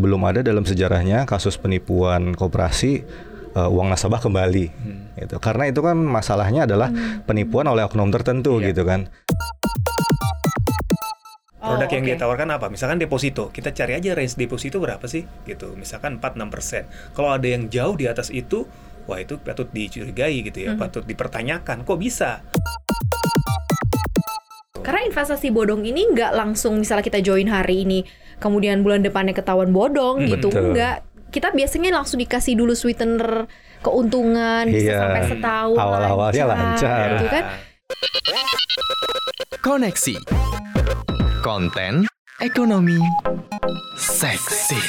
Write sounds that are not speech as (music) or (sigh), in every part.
belum ada dalam sejarahnya kasus penipuan koperasi uh, uang nasabah kembali hmm. gitu. Karena itu kan masalahnya adalah hmm. penipuan oleh oknum tertentu iya. gitu kan. Produk oh, yang okay. ditawarkan apa? Misalkan deposito, kita cari aja range deposito berapa sih? Gitu, misalkan 4-6%. Kalau ada yang jauh di atas itu, wah itu patut dicurigai gitu ya, -hmm. patut dipertanyakan. Kok bisa? Karena investasi bodong ini nggak langsung misalnya kita join hari ini, kemudian bulan depannya ketahuan bodong hmm, gitu, betul. nggak. Kita biasanya langsung dikasih dulu sweetener keuntungan iya. bisa sampai setahun awal-awalnya lancar, gitu kan. Koneksi konten ekonomi seksi.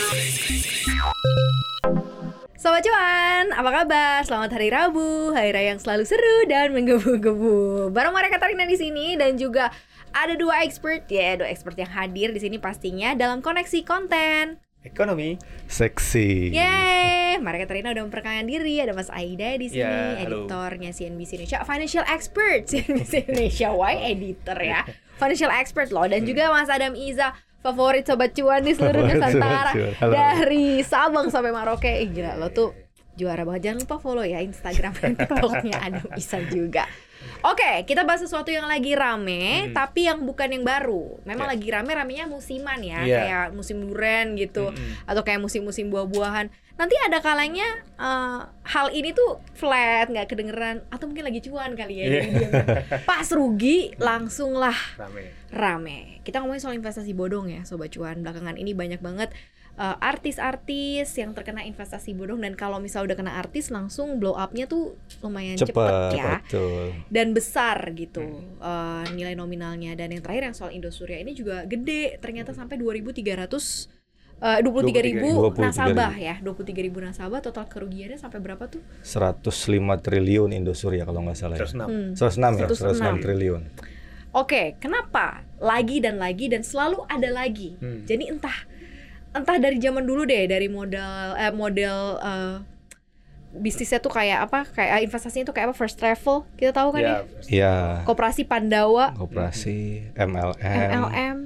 Sobat cuan, apa kabar? Selamat hari Rabu, hari raya yang selalu seru dan menggebu-gebu. Bareng mereka Katarina di sini dan juga ada dua expert ya, dua expert yang hadir di sini pastinya dalam koneksi konten ekonomi seksi. Yeay, Marika Katarina udah memperkenalkan diri. Ada Mas Aida di sini, yeah, editornya CNBC Indonesia, financial expert (laughs) CNBC Indonesia. Why editor ya? financial expert loh dan juga Mas Adam Iza favorit sobat cuan di seluruh Nusantara dari Sabang sampai Maroke. Eh, gila lo tuh juara banget. Jangan lupa follow ya Instagram dan TikToknya Adam Iza juga. Oke, okay, kita bahas sesuatu yang lagi rame, hmm. tapi yang bukan yang baru. Memang yeah. lagi rame, ramenya musiman ya, yeah. kayak musim durian gitu, hmm. atau kayak musim-musim buah-buahan. Nanti ada kalanya uh, hal ini tuh flat, nggak kedengeran, atau mungkin lagi cuan kali ya. Yeah. Pas rugi, langsung lah rame. rame. Kita ngomongin soal investasi bodong ya, sobat cuan. Belakangan ini banyak banget uh, artis-artis yang terkena investasi bodong dan kalau misal udah kena artis langsung blow upnya tuh lumayan cepet, cepet ya. betul. dan besar gitu hmm. uh, nilai nominalnya. Dan yang terakhir yang soal Indosuria ini juga gede ternyata sampai 2.300 Uh, 23 ribu nasabah ya 23 ribu nasabah. Total kerugiannya sampai berapa tuh? 105 triliun Indosuria kalau nggak salah 106 ya? 106 ya 106 triliun. Oke, kenapa lagi dan lagi dan selalu ada lagi? Hmm. Jadi entah entah dari zaman dulu deh dari modal eh, model uh, bisnisnya tuh kayak apa kayak investasinya tuh kayak apa first travel kita tahu kan yeah, ya? Iya. Koperasi Pandawa. Koperasi MLM MLM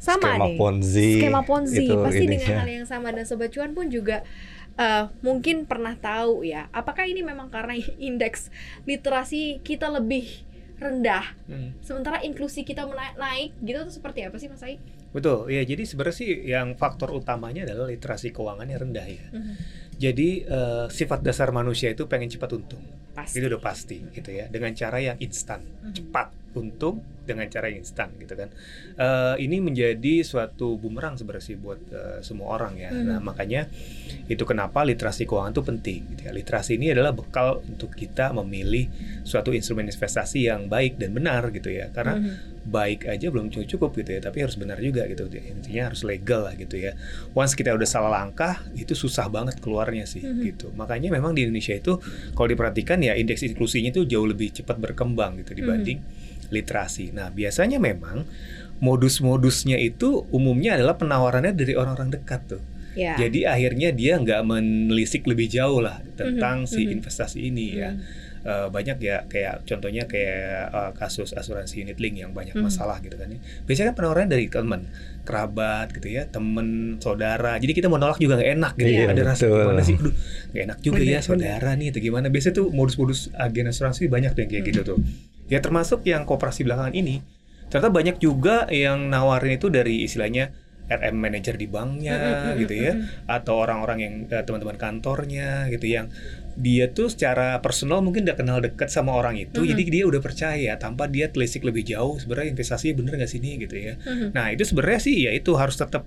sama skema nih. Ponzi. Skema Ponzi itu pasti dengan hal yang sama. Dan sobat cuan pun juga uh, mungkin pernah tahu ya apakah ini memang karena indeks literasi kita lebih rendah? Hmm. sementara inklusi kita naik, naik gitu tuh seperti apa sih Mas Ai? Betul, ya jadi sebenarnya sih yang faktor utamanya adalah literasi keuangannya rendah ya. Mm -hmm. Jadi uh, sifat dasar manusia itu pengen cepat untung, pasti. itu udah pasti gitu ya, dengan cara yang instan, mm -hmm. cepat untung dengan cara instan gitu kan. Uh, ini menjadi suatu bumerang sebenarnya sih buat uh, semua orang ya. Mm. Nah makanya itu kenapa literasi keuangan itu penting. Gitu ya. Literasi ini adalah bekal untuk kita memilih suatu instrumen investasi yang baik dan benar gitu ya. Karena mm. Baik aja belum cukup gitu ya, tapi harus benar juga gitu. Intinya harus legal lah gitu ya. Once kita udah salah langkah itu susah banget keluarnya sih mm. gitu. Makanya memang di Indonesia itu kalau diperhatikan ya indeks inklusinya itu jauh lebih cepat berkembang gitu dibanding mm literasi. Nah, biasanya memang modus-modusnya itu umumnya adalah penawarannya dari orang-orang dekat tuh. Yeah. Jadi akhirnya dia nggak menelisik lebih jauh lah tentang mm -hmm. si mm-hmm. investasi ini mm -hmm. ya. Uh, banyak ya kayak contohnya kayak uh, kasus asuransi unit link yang banyak mm -hmm. masalah gitu kan ya. Biasanya kan penawarannya dari teman, kerabat gitu ya, temen, saudara. Jadi kita mau nolak juga nggak enak gitu. Yeah, Ada rasa gimana sih? Aduh, nggak enak juga bener, ya saudara bener. nih atau gimana. Biasanya tuh modus-modus agen asuransi banyak tuh yang kayak mm -hmm. gitu tuh ya termasuk yang kooperasi belakangan ini ternyata banyak juga yang nawarin itu dari istilahnya RM manager di banknya gitu ya atau orang-orang yang uh, teman-teman kantornya gitu yang dia tuh secara personal mungkin udah kenal dekat sama orang itu mm -hmm. jadi dia udah percaya tanpa dia telisik lebih jauh sebenarnya investasinya bener nggak sini gitu ya mm -hmm. nah itu sebenarnya sih ya itu harus tetap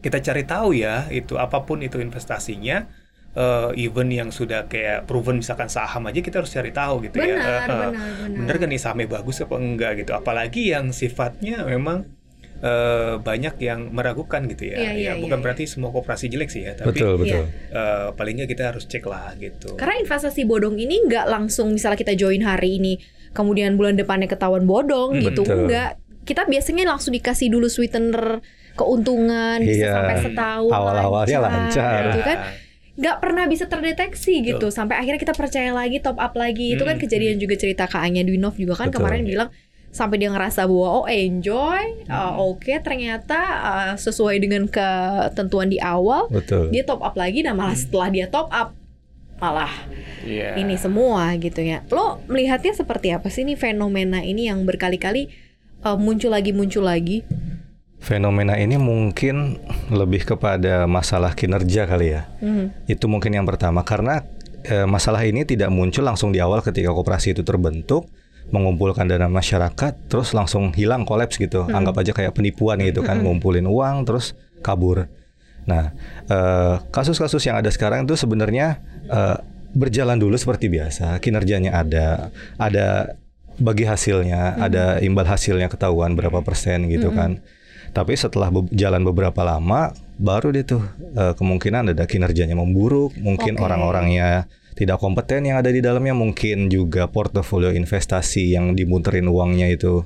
kita cari tahu ya itu apa pun itu investasinya uh, event yang sudah kayak proven misalkan saham aja kita harus cari tahu gitu benar, ya. Uh, benar, benar. Bener kan nih sahamnya bagus apa enggak gitu. Apalagi yang sifatnya memang uh, banyak yang meragukan gitu ya. Iya, iya, ya bukan iya, berarti iya. semua koperasi jelek sih ya, tapi betul, betul. Uh, paling nggak kita harus cek lah gitu. Karena investasi bodong ini nggak langsung misalnya kita join hari ini, kemudian bulan depannya ketahuan bodong hmm, gitu, betul. enggak. Kita biasanya langsung dikasih dulu sweetener keuntungan bisa iya. sampai setahun awal-awalnya lancar, gitu kan nggak pernah bisa terdeteksi gitu sampai akhirnya kita percaya lagi top up lagi itu kan hmm, kejadian hmm. juga cerita Kak Anya Dwinov juga kan Betul. kemarin bilang sampai dia ngerasa bahwa oh enjoy, hmm. uh, oke okay, ternyata uh, sesuai dengan ketentuan di awal, Betul. dia top up lagi, nah malah hmm. setelah dia top up malah yeah. ini semua gitu ya. Lo melihatnya seperti apa sih ini fenomena ini yang berkali-kali uh, muncul lagi muncul lagi? Fenomena ini mungkin lebih kepada masalah kinerja kali ya. Hmm. Itu mungkin yang pertama karena e, masalah ini tidak muncul langsung di awal ketika koperasi itu terbentuk mengumpulkan dana masyarakat terus langsung hilang kolaps gitu. Hmm. Anggap aja kayak penipuan gitu kan, hmm. ngumpulin uang terus kabur. Nah, eh, kasus-kasus yang ada sekarang itu sebenarnya uh, berjalan dulu seperti biasa, kinerjanya ada, ada bagi hasilnya, hmm. ada imbal hasilnya ketahuan berapa persen gitu hmm. kan. Tapi setelah be jalan beberapa lama, baru deh tuh uh, kemungkinan ada kinerjanya memburuk, mungkin okay. orang-orangnya tidak kompeten yang ada di dalamnya mungkin juga portofolio investasi yang dimuterin uangnya itu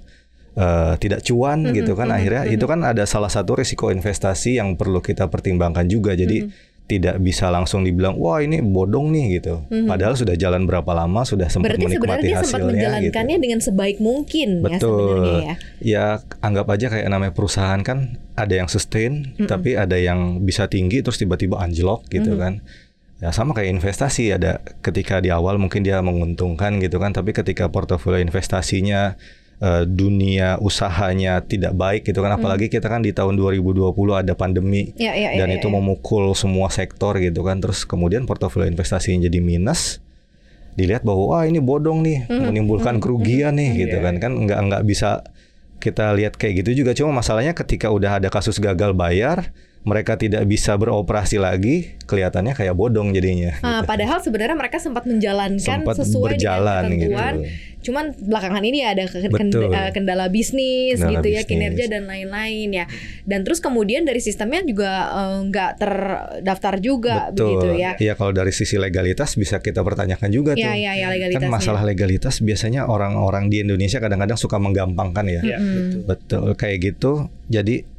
uh, tidak cuan mm-hmm, gitu kan mm-hmm, akhirnya mm-hmm. itu kan ada salah satu risiko investasi yang perlu kita pertimbangkan juga jadi mm-hmm. tidak bisa langsung dibilang wah ini bodong nih gitu mm-hmm. padahal sudah jalan berapa lama sudah sempat Berarti menikmati dia hasilnya sempat menjalankannya gitu. dengan sebaik mungkin ya betul ya ya ya anggap aja kayak namanya perusahaan kan ada yang sustain mm-hmm. tapi ada yang bisa tinggi terus tiba-tiba anjlok gitu mm-hmm. kan Ya sama kayak investasi ada ketika di awal mungkin dia menguntungkan gitu kan tapi ketika portofolio investasinya uh, dunia usahanya tidak baik gitu kan apalagi hmm. kita kan di tahun 2020 ada pandemi ya, ya, dan ya, itu ya. memukul semua sektor gitu kan terus kemudian portofolio investasinya jadi minus dilihat bahwa wah ini bodong nih hmm. menimbulkan hmm. kerugian hmm. nih gitu yeah. kan kan nggak nggak bisa kita lihat kayak gitu juga cuma masalahnya ketika udah ada kasus gagal bayar mereka tidak bisa beroperasi lagi, kelihatannya kayak bodong jadinya. Nah, gitu. Padahal sebenarnya mereka sempat menjalankan sempat sesuai berjalan, dengan ketentuan. Gitu. Cuman belakangan ini ada kendala, eh, kendala bisnis kendala gitu ya, bisnis. ya, kinerja dan lain-lain ya. Dan terus kemudian dari sistemnya juga eh, nggak uh, terdaftar juga Betul. begitu ya. Iya, kalau dari sisi legalitas bisa kita pertanyakan juga ya, tuh. Iya, iya. Kan masalah legalitas biasanya orang-orang di Indonesia kadang-kadang suka menggampangkan ya. ya betul. betul kayak gitu. Jadi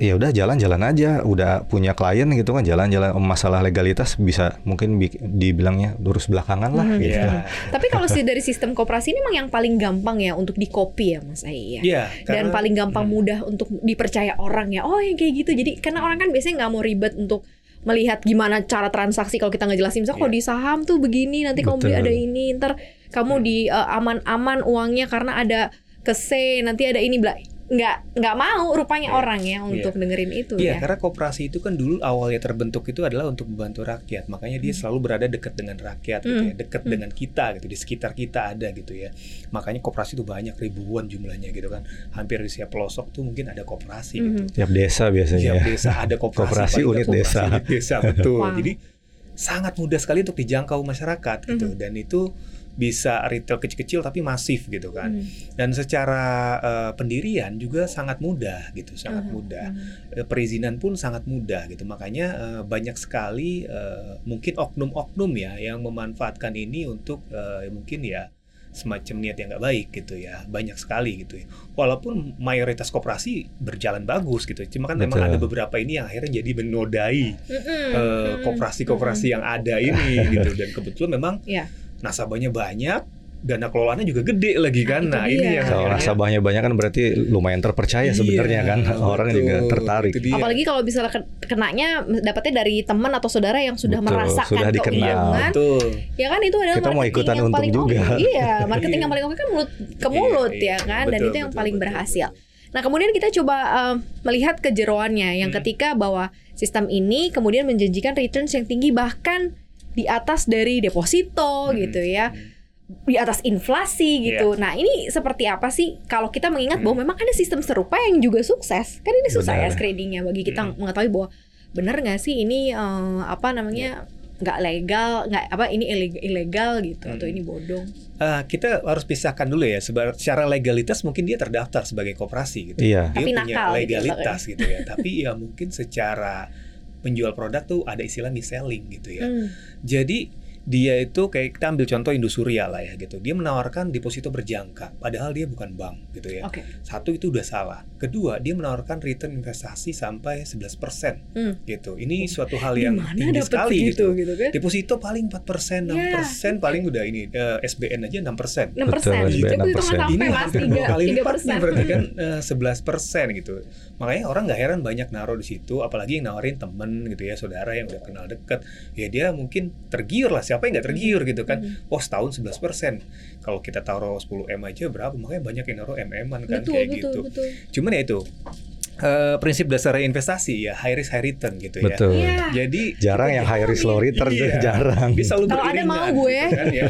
ya udah jalan-jalan aja udah punya klien gitu kan jalan-jalan masalah legalitas bisa mungkin dibilangnya lurus belakangan lah hmm, gitu. Yeah. Tapi kalau sih dari sistem koperasi ini memang yang paling gampang ya untuk dikopi ya Mas Ai ya. Yeah, Dan paling gampang hmm. mudah untuk dipercaya orang ya. Oh yang kayak gitu. Jadi karena orang kan biasanya nggak mau ribet untuk melihat gimana cara transaksi kalau kita ngejelasin misalnya yeah. kalau di saham tuh begini nanti kamu beli ada ini ntar kamu di uh, aman-aman uangnya karena ada kese nanti ada ini nggak nggak mau rupanya yeah. orang ya untuk yeah. dengerin itu yeah, ya. karena koperasi itu kan dulu awalnya terbentuk itu adalah untuk membantu rakyat. Makanya dia hmm. selalu berada dekat dengan rakyat gitu ya, hmm. dekat hmm. dengan kita gitu di sekitar kita ada gitu ya. Makanya koperasi itu banyak ribuan jumlahnya gitu kan. Hampir di setiap pelosok tuh mungkin ada koperasi hmm. gitu. Tiap desa biasanya. Tiap desa ada koperasi. koperasi unit koperasi desa. Unit desa betul. (laughs) Wow. Jadi sangat mudah sekali untuk dijangkau masyarakat gitu hmm. dan itu bisa retail kecil-kecil tapi masif gitu kan. Hmm. Dan secara uh, pendirian juga sangat mudah gitu, sangat uh mudah. Uh Perizinan pun sangat mudah gitu. Makanya uh, banyak sekali uh, mungkin oknum-oknum ya yang memanfaatkan ini untuk uh, mungkin ya semacam niat yang nggak baik gitu ya banyak sekali gitu ya walaupun mayoritas koperasi berjalan bagus gitu cuma kan Betul. memang ada beberapa ini yang akhirnya jadi menodai koperasi-koperasi uh, yang ada ini gitu dan kebetulan memang yeah nasabahnya banyak dana kelolaannya juga gede lagi kan. Nah, nah ini yang kalau nasabahnya banyak kan berarti lumayan terpercaya iya, sebenarnya kan. (laughs) Orang betul, juga tertarik. Apalagi kalau bisa kenanya dapatnya dari teman atau saudara yang sudah betul, merasakan sudah dikenal. Ya kan itu adalah Kita mau ikutan yang paling juga. Okay. Iya, (laughs) marketing yang paling oke kan mulut ke iya, mulut iya, ya kan betul, dan itu yang betul, paling betul, berhasil. Betul. Nah, kemudian kita coba uh, melihat kejeroannya yang hmm. ketika bahwa sistem ini kemudian menjanjikan returns yang tinggi bahkan di atas dari deposito hmm. gitu ya di atas inflasi gitu. Yeah. Nah ini seperti apa sih kalau kita mengingat hmm. bahwa memang ada sistem serupa yang juga sukses kan ini susah ya screeningnya bagi kita hmm. mengetahui bahwa benar nggak sih ini uh, apa namanya iya. nggak yeah. legal nggak apa ini ilegal gitu hmm. atau ini bodong. Uh, kita harus pisahkan dulu ya secara legalitas mungkin dia terdaftar sebagai koperasi gitu. Iya. Dia Tapi punya nakal, gitu, legalitas gitu, gitu ya. Tapi ya mungkin secara penjual produk tuh ada istilah mis-selling gitu ya. Hmm. Jadi dia itu kayak kita ambil contoh Indosuria lah ya gitu. Dia menawarkan deposito berjangka, padahal dia bukan bank gitu ya. Okay. Satu itu udah salah. Kedua, dia menawarkan return investasi sampai 11% hmm. gitu. Ini suatu hal yang Di mana tinggi sekali gitu. gitu kan? Deposito paling 4%, 6% yeah. paling udah ini uh, SBN aja 6%. 6%. Betul, SBN 6%. Ini mas 3, kali lipat nih berarti kan uh, 11% gitu. Makanya orang nggak heran banyak naruh di situ, apalagi yang nawarin temen gitu ya, saudara yang udah kenal deket. Ya dia mungkin tergiur lah siapa siapa yang nggak tergiur gitu kan mm-hmm. oh setahun 11 persen kalau kita taruh 10 m aja berapa makanya banyak yang naruh mm an kan betul, kayak betul, gitu betul. cuman ya itu Uh, prinsip dasar investasi ya high risk high return gitu ya. Betul. Yeah. Jadi jarang yang high risk low return iya. jarang. Bisa lu Kalau ada mau gue. Gitu kan, ya.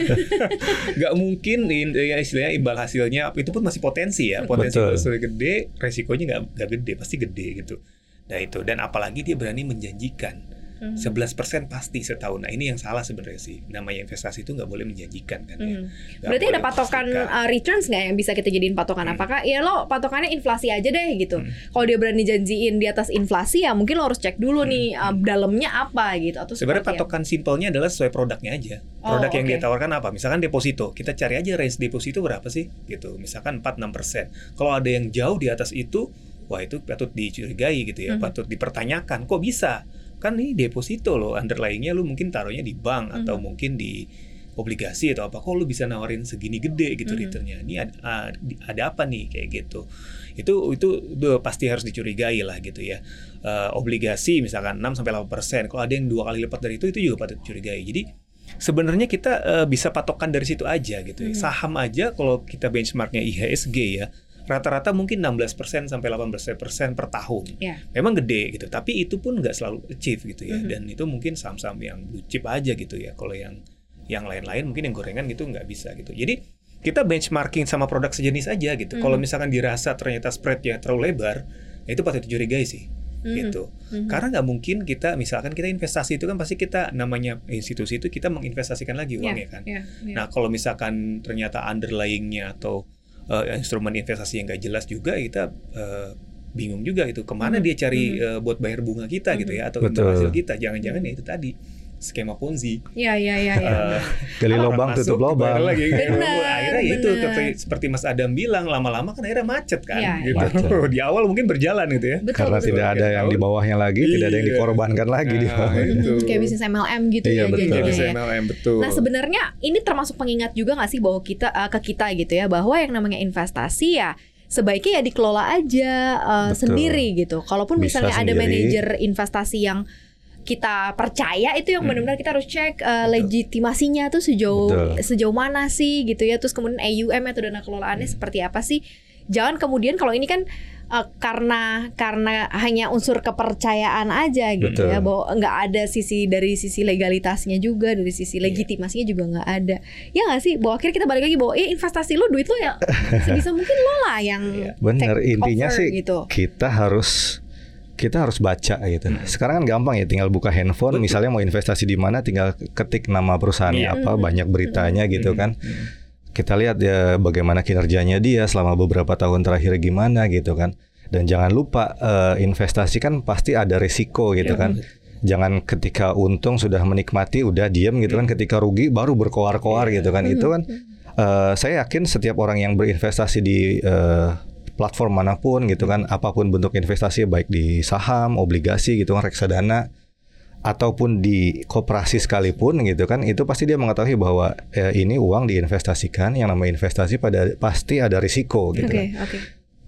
(laughs) Gak mungkin ya istilahnya imbal hasilnya itu pun masih potensi ya. Potensi Betul. gede, resikonya nggak nggak gede, pasti gede gitu. Nah itu dan apalagi dia berani menjanjikan Hmm. sebelas persen pasti setahun. Nah ini yang salah sebenarnya sih. Namanya investasi itu nggak boleh menjanjikan kan ya. Hmm. Berarti ada patokan uh, returns nggak yang bisa kita jadiin patokan? Hmm. Apakah ya lo patokannya inflasi aja deh gitu. Hmm. Kalau dia berani janjiin di atas inflasi ya mungkin lo harus cek dulu hmm. nih uh, dalamnya apa gitu. Atau sebenarnya patokan simpelnya adalah sesuai produknya aja. Produk oh, yang okay. dia tawarkan apa? Misalkan deposito. Kita cari aja range deposito berapa sih gitu. Misalkan 4-6 persen. Kalau ada yang jauh di atas itu wah itu patut dicurigai gitu ya, -hmm. patut dipertanyakan. Kok bisa? Kan ini deposito loh underlyingnya lu mungkin taruhnya di bank -hmm. atau mungkin di obligasi atau apa kok lu bisa nawarin segini gede gitu mm -hmm. returnnya ini ada, ada apa nih kayak gitu itu itu udah pasti harus dicurigai lah gitu ya uh, obligasi misalkan 6 sampai 8 persen kalau ada yang dua kali lipat dari itu itu juga patut dicurigai jadi sebenarnya kita uh, bisa patokan dari situ aja gitu ya. Mm -hmm. saham aja kalau kita benchmarknya IHSG ya rata-rata mungkin 16% sampai 18% per tahun. Yeah. Memang gede gitu, tapi itu pun nggak selalu achieve gitu ya. Mm -hmm. Dan itu mungkin saham-saham yang blue chip aja gitu ya. Kalau yang yang lain-lain mungkin yang gorengan gitu nggak bisa gitu. Jadi kita benchmarking sama produk sejenis aja gitu. Mm -hmm. Kalau misalkan dirasa ternyata spreadnya terlalu lebar, ya itu patut dicurigai sih. Mm-hmm. gitu mm-hmm. karena nggak mungkin kita misalkan kita investasi itu kan pasti kita namanya institusi itu kita menginvestasikan lagi uangnya yeah, kan yeah, yeah. nah kalau misalkan ternyata underlyingnya atau uh, instrumen investasi yang gak jelas juga kita uh, bingung juga itu ke mana hmm. dia cari hmm. uh, buat bayar bunga kita hmm. gitu ya atau imbal hasil kita jangan-jangan ya itu tadi skema ponzi. Iya iya iya. Ya. Uh, Gali lubang tutup lubang. Lagi. Benar, akhirnya benar. itu seperti Mas Adam bilang lama-lama kan akhirnya macet kan. Ya, gitu. Macet. (laughs) di awal mungkin berjalan gitu ya. Betul, Karena betul. tidak ada yang di bawahnya lagi, iya. tidak ada yang iya. dikorbankan lagi nah, di bawah. Itu. Kayak bisnis MLM gitu iya, ya. Betul. Kayak bisnis MLM betul. Nah sebenarnya ini termasuk pengingat juga nggak sih bahwa kita uh, ke kita gitu ya bahwa yang namanya investasi ya sebaiknya ya dikelola aja uh, sendiri gitu. Kalaupun Bisa misalnya sendiri. ada manajer investasi yang kita percaya itu yang hmm. benar-benar kita harus cek uh, legitimasinya tuh sejauh Betul. sejauh mana sih gitu ya terus kemudian AUM atau dana kelolaannya hmm. seperti apa sih jangan kemudian kalau ini kan uh, karena karena hanya unsur kepercayaan aja gitu ya, Betul. ya bahwa nggak ada sisi dari sisi legalitasnya juga dari sisi iya. legitimasinya juga nggak ada ya nggak sih bahwa akhirnya kita balik lagi bahwa ya investasi lo duit lo ya (laughs) sebisa mungkin lo lah yang iya. bener intinya over, sih gitu. kita harus kita harus baca gitu. Hmm. Sekarang kan gampang ya, tinggal buka handphone, Betul. misalnya mau investasi di mana, tinggal ketik nama perusahaannya yeah. apa, banyak beritanya hmm. gitu kan. Hmm. Kita lihat ya bagaimana kinerjanya dia selama beberapa tahun terakhir gimana gitu kan. Dan jangan lupa uh, investasi kan pasti ada risiko gitu yeah. kan. Jangan ketika untung sudah menikmati udah diem gitu kan, ketika rugi baru berkoar-koar yeah. gitu kan. Itu kan uh, saya yakin setiap orang yang berinvestasi di uh, platform mana pun gitu kan apa pun bentuk investasi baik di saham, obligasi gitu kan reksadana ataupun di koperasi sekalipun gitu kan itu pasti dia mengetahui bahwa eh, ini uang diinvestasikan yang namanya investasi pada pasti ada risiko gitu okay, kan. Okay.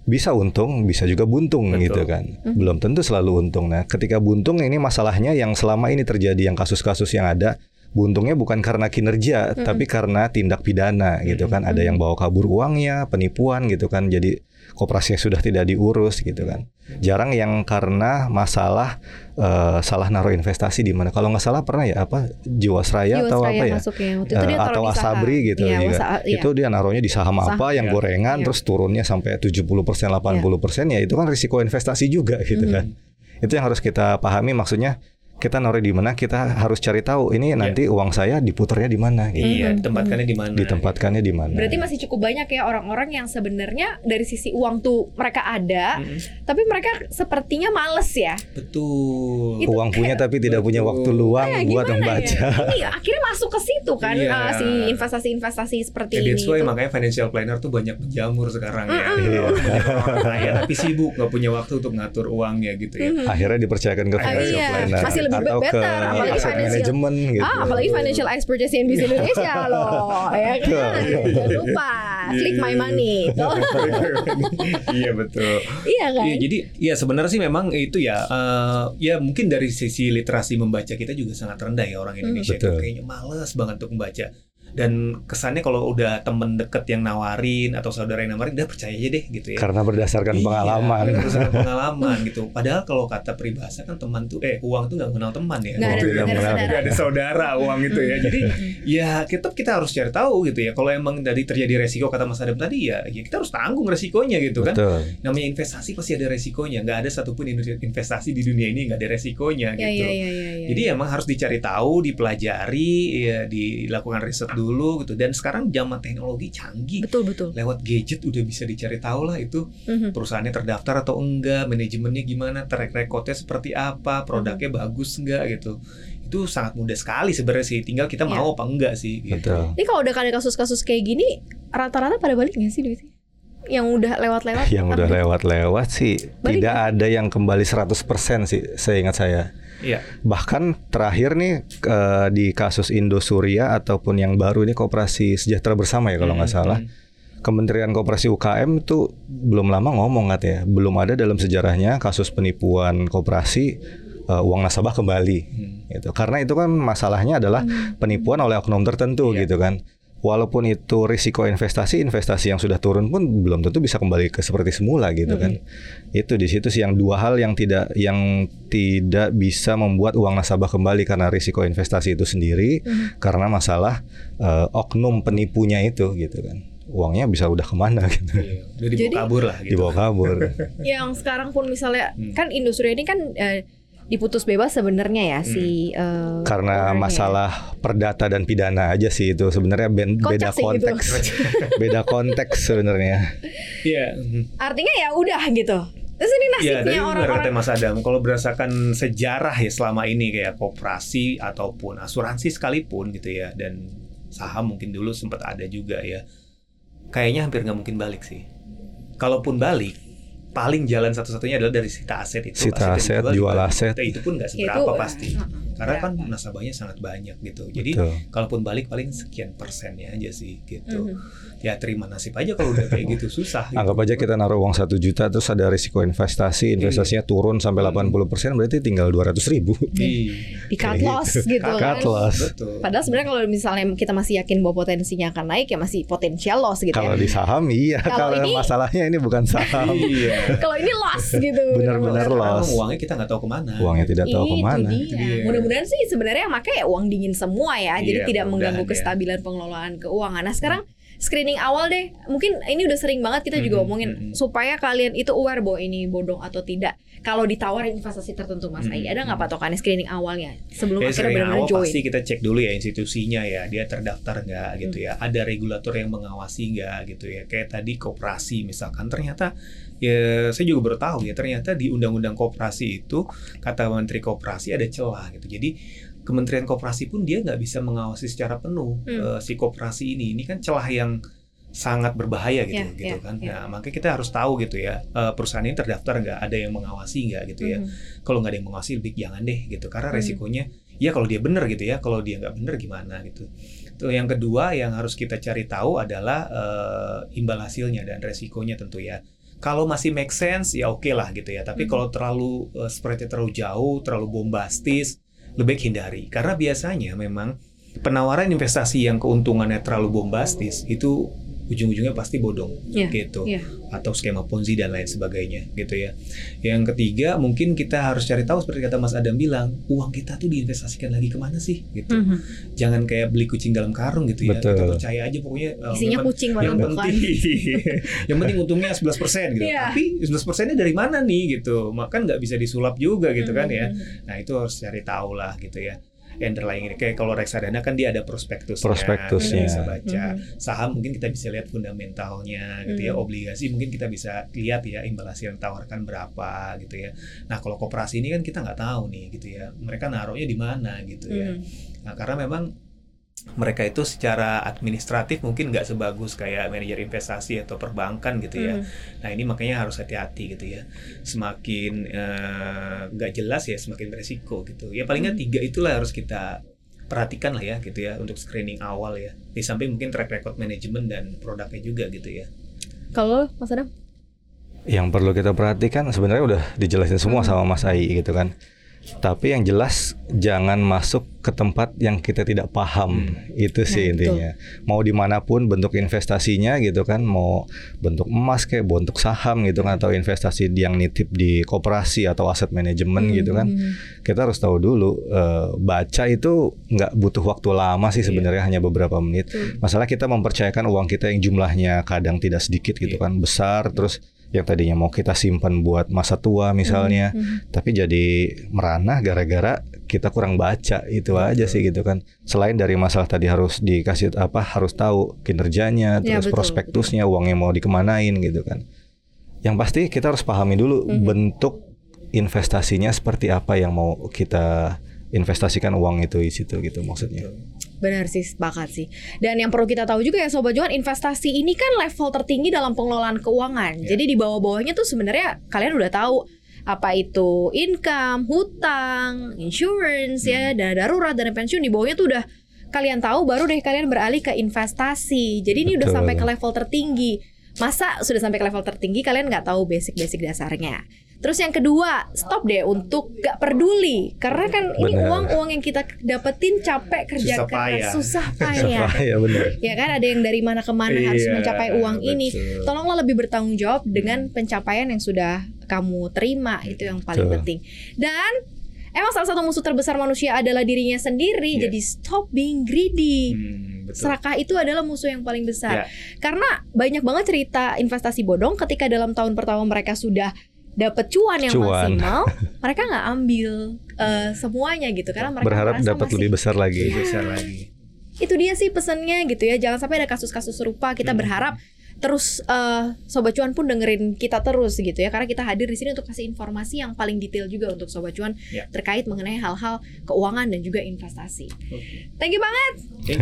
Bisa untung, bisa juga buntung Betul. gitu kan. Mm-hmm. Belum tentu selalu untung. Nah, ketika buntung ini masalahnya yang selama ini terjadi yang kasus-kasus yang ada buntungnya bukan karena kinerja mm-hmm. tapi karena tindak pidana gitu kan. Ada yang bawa kabur uangnya, penipuan gitu kan. Jadi koperasinya sudah tidak diurus gitu kan. Jarang yang karena masalah uh, salah naruh investasi di mana. Kalau nggak salah pernah ya apa Jiwasraya, atau apa ya? uh, atau Asabri gitu iya, juga. Wasa, iya. Itu dia naruhnya di saham, saham apa yang iya. gorengan iya. terus turunnya sampai 70% 80% iya. ya itu kan risiko investasi juga gitu mm -hmm. kan. Itu yang harus kita pahami maksudnya kita naruh di mana kita harus cari tahu ini iya. nanti uang saya diputarnya di mana gitu. Iya, ditempatkannya di mana? Ditempatkannya di mana? Berarti masih cukup banyak ya orang-orang yang sebenarnya dari sisi uang tuh mereka ada, hmm. tapi mereka sepertinya males ya. Betul. Itu uang punya tapi tidak punya waktu luang nah, buat membaca. Ya? Iya, akhirnya masuk ke situ kan iya. uh, si investasi-investasi seperti yeah, ini. That's makanya financial planner tuh banyak berjamur sekarang mm -hmm. ya. Iya. tapi sibuk nggak punya waktu untuk ngatur uangnya gitu ya. Mm -hmm. Akhirnya dipercayakan ke financial iya. planner. Masih lebih atau better ke apalagi financial gitu. Ah, apalagi financial expert CNBC Indonesia loh, ya kan? Jangan lupa click (laughs) my money. iya betul. Iya kan? Iya, jadi ya sebenarnya sih memang itu ya uh, ya mungkin dari sisi literasi membaca kita juga sangat rendah ya orang Indonesia hmm, kayaknya males banget untuk membaca dan kesannya kalau udah temen deket yang nawarin atau saudara yang nawarin udah percaya aja deh gitu ya. Karena berdasarkan iya, pengalaman. berdasarkan (laughs) pengalaman gitu. Padahal kalau kata peribahasa kan teman tuh eh uang tuh nggak mengenal teman ya. Nggak ada, gak ada, ada, ada saudara uang itu ya. Jadi (laughs) ya kita kita harus cari tahu gitu ya. Kalau emang tadi terjadi resiko kata Mas Adam tadi ya ya kita harus tanggung resikonya gitu kan. Betul. namanya investasi pasti ada resikonya. Nggak ada satupun investasi di dunia ini nggak ada resikonya ya, gitu. ya, ya, ya, ya. jadi emang harus dicari tahu dipelajari ya dilakukan riset dulu dulu gitu dan sekarang zaman teknologi canggih betul betul lewat gadget udah bisa dicari tahu lah itu mm-hmm. perusahaannya terdaftar atau enggak manajemennya gimana track recordnya seperti apa produknya mm-hmm. bagus enggak gitu itu sangat mudah sekali sebenarnya sih tinggal kita yeah. mau apa enggak sih gitu. Betul. Ini kalau udah ada kasus-kasus kayak gini rata-rata pada balik nggak sih duitnya? Yang udah lewat-lewat yang udah lewat-lewat sih balik tidak ya? ada yang kembali 100% sih saya ingat saya Iya. Bahkan terakhir nih uh, di kasus Indosuria ataupun yang baru ini Koperasi Sejahtera Bersama ya kalau nggak hmm, salah. Hmm. Kementerian Koperasi UKM itu belum lama ngomong katanya, belum ada dalam sejarahnya kasus penipuan koperasi uh, uang nasabah kembali. Hmm. Gitu. Karena itu kan masalahnya adalah hmm. penipuan oleh oknum tertentu iya. gitu kan walaupun itu risiko investasi investasi yang sudah turun pun belum tentu bisa kembali ke seperti semula gitu kan mm-hmm. itu di situ sih yang dua hal yang tidak yang tidak bisa membuat uang nasabah kembali karena risiko investasi itu sendiri mm-hmm. karena masalah uh, oknum penipunya itu gitu kan uangnya bisa udah ke mana (laughs) gitu. Iya, udah dibawa Jadi, kabur lah gitu. Dibawa kabur. (laughs) yang sekarang pun misalnya hmm. kan industri ini kan uh, diputus bebas sebenarnya ya hmm. si uh, karena masalah ya. perdata dan pidana aja sih itu sebenarnya ben, beda konteks (laughs) beda konteks sebenarnya iya artinya ya udah gitu Terus ini nasibnya ya, orang-orang Mas Adam, kalau berdasarkan sejarah ya selama ini kayak koperasi ataupun asuransi sekalipun gitu ya dan saham mungkin dulu sempat ada juga ya. Kayaknya hampir nggak mungkin balik sih. Kalaupun balik, paling jalan satu-satunya adalah dari sita aset itu. Sita aset, aset jual aset. Itu pun nggak seberapa itu, pasti. Karena kan nasabahnya sangat banyak gitu. Jadi Betul. kalaupun balik paling sekian persennya aja sih gitu. Mm -hmm ya terima nasib aja kalau udah kayak gitu susah. Gitu. Anggap aja kita naruh uang satu juta terus ada risiko investasi, investasinya iya. turun sampai 80 hmm. persen berarti tinggal dua ratus ribu. (laughs) Iya. Di cut loss gitu, gitu kan. Cut loss. Betul. Padahal sebenarnya kalau misalnya kita masih yakin bahwa potensinya akan naik ya masih potensial loss gitu. Kalau ya. di saham iya, kalau, ini, masalahnya ini bukan saham. (laughs) iya. kalau ini loss gitu. Benar-benar loss. Uangnya kita nggak tahu ke mana. Uangnya tidak tahu Itu ke mana. Dia. Mudah-mudahan sih sebenarnya yang pakai ya uang dingin semua ya, jadi iya, tidak mengganggu kestabilan pengelolaan keuangan. Nah sekarang screening awal deh. Mungkin ini udah sering banget kita juga mm -hmm. omongin mm -hmm. supaya kalian itu aware bahwa ini bodong atau tidak. Kalau ditawarin investasi tertentu Mas mm -hmm. Ai, ada nggak patokannya screening awalnya sebelum ya, akhirnya benar-benar join? Pasti kita cek dulu ya institusinya ya, dia terdaftar nggak gitu ya, ada regulator yang mengawasi nggak gitu ya. Kayak tadi koperasi misalkan ternyata ya saya juga baru tahu ya ternyata di undang-undang koperasi itu kata Menteri Koperasi ada celah gitu. Jadi Kementerian Koperasi pun dia nggak bisa mengawasi secara penuh hmm. uh, si koperasi ini. Ini kan celah yang sangat berbahaya gitu yeah, gitu yeah, kan. Yeah. Nah, makanya kita harus tahu gitu ya uh, perusahaan ini terdaftar nggak, ada yang mengawasi nggak gitu ya. Hmm. Kalau nggak ada yang mengawasi lebih jangan deh gitu karena hmm. resikonya ya kalau dia benar gitu ya, kalau dia nggak benar gimana gitu. Tuh yang kedua yang harus kita cari tahu adalah uh, imbal hasilnya dan resikonya tentu ya. Kalau masih make sense ya oke okay lah gitu ya. Tapi hmm. kalau terlalu uh, spreadnya terlalu jauh, terlalu bombastis, lebih baik hindari karena biasanya memang penawaran investasi yang keuntungannya terlalu bombastis itu ujung-ujungnya pasti bodong yeah, gitu yeah. atau skema ponzi dan lain sebagainya gitu ya yang ketiga mungkin kita harus cari tahu seperti kata Mas Adam bilang uang kita tuh diinvestasikan lagi ke mana sih gitu mm -hmm. jangan kayak beli kucing dalam karung gitu ya Betul. kita percaya aja pokoknya uh, isinya yang, kucing yang penting (laughs) yang penting untungnya 11% gitu yeah. tapi 11 persennya dari mana nih gitu maka nggak bisa disulap juga gitu mm -hmm. kan ya nah itu harus cari tahu lah gitu ya underlying ini kayak kalau reksadana kan dia ada prospektus prospektusnya bisa baca mm-hmm. saham mungkin kita bisa lihat fundamentalnya gitu mm-hmm. ya obligasi mungkin kita bisa lihat ya imbal yang tawarkan berapa gitu ya nah kalau koperasi ini kan kita nggak tahu nih gitu ya mereka naruhnya di mana gitu ya mm-hmm. nah karena memang mereka itu secara administratif mungkin nggak sebagus kayak manajer investasi atau perbankan gitu ya. Hmm. Nah ini makanya harus hati-hati gitu ya. Semakin eh, nggak uh, jelas ya semakin beresiko gitu. Ya palingnya hmm. tiga itulah harus kita perhatikan lah ya gitu ya untuk screening awal ya. Di samping mungkin track record manajemen dan produknya juga gitu ya. Kalau Mas Adam? Yang perlu kita perhatikan sebenarnya udah dijelasin semua hmm. sama Mas Ai gitu kan tapi yang jelas jangan masuk ke tempat yang kita tidak paham hmm. itu sih nah, intinya betul. mau di mana pun bentuk investasinya gitu kan mau bentuk emas kayak bentuk saham gitu kan atau investasi yang nitip di koperasi atau aset manajemen hmm. gitu kan hmm. kita harus tahu dulu uh, baca itu nggak butuh waktu lama sih iya. sebenarnya yeah. hanya beberapa menit hmm. masalah kita mempercayakan uang kita yang jumlahnya kadang tidak sedikit gitu yeah. kan besar terus yang tadinya mau kita simpan buat masa tua misalnya, mm -hmm. tapi jadi merana gara-gara kita kurang baca itu aja sih gitu kan. Selain dari masalah tadi harus dikasih apa harus tahu kinerjanya, ya, terus betul, prospektusnya, betul. uangnya mau dikemanain gitu kan. Yang pasti kita harus pahami dulu mm -hmm. bentuk investasinya seperti apa yang mau kita investasikan uang itu di situ gitu maksudnya. Benar sih, sepakat sih. Dan yang perlu kita tahu juga ya Sobat Juan, investasi ini kan level tertinggi dalam pengelolaan keuangan. Yeah. Jadi di bawah-bawahnya tuh sebenarnya kalian udah tahu apa itu income, hutang, insurance ya, hmm. ya, dana darurat, dana pensiun di bawahnya tuh udah kalian tahu baru deh kalian beralih ke investasi. Jadi ini udah sampai ke level tertinggi. Masa sudah sampai ke level tertinggi kalian nggak tahu basic-basic dasarnya. Terus yang kedua, stop deh untuk gak peduli karena kan ini uang-uang yang kita dapetin capek kerja susah payah. susah payah. ya, bener. ya kan ada yang dari mana ke mana iya, harus mencapai uang betul. ini. Tolonglah lebih bertanggung jawab dengan pencapaian yang sudah kamu terima itu yang paling betul. penting. Dan emang salah satu musuh terbesar manusia adalah dirinya sendiri. Yeah. Jadi stop being greedy. Hmm, betul. Serakah itu adalah musuh yang paling besar. Yeah. Karena banyak banget cerita investasi bodong ketika dalam tahun pertama mereka sudah dapat cuan yang cuan. maksimal, (laughs) mereka nggak ambil uh, semuanya gitu karena mereka berharap dapat lebih besar lagi. Lebih besar lagi. Itu dia sih pesannya gitu ya. Jangan sampai ada kasus-kasus serupa. Kita hmm. berharap terus uh, sobat cuan pun dengerin kita terus gitu ya karena kita hadir di sini untuk kasih informasi yang paling detail juga untuk sobat cuan yeah. terkait mengenai hal-hal keuangan dan juga investasi. Okay. Thank you banget.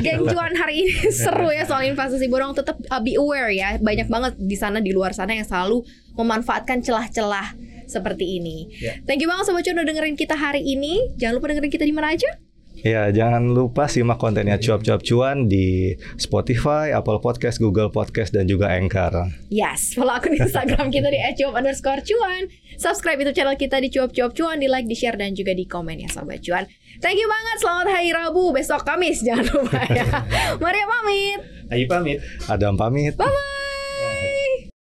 Geng cuan hari ini (laughs) seru ya soal investasi bodong tetap uh, be aware ya. Banyak banget di sana di luar sana yang selalu memanfaatkan celah-celah seperti ini. Yeah. Thank you banget sobat cuan udah dengerin kita hari ini. Jangan lupa dengerin kita di mana aja? Ya, jangan lupa simak kontennya cuap-cuap cuan di Spotify, Apple Podcast, Google Podcast, dan juga Anchor. Yes, follow akun Instagram kita di @cuap underscore cuan. Subscribe itu channel kita di cuap-cuap cuan, di like, di share, dan juga di komen ya Sobat Cuan. Thank you banget, selamat hari Rabu, besok Kamis, jangan lupa ya. (laughs) Maria pamit. Ayo pamit. Adam pamit. Bye-bye.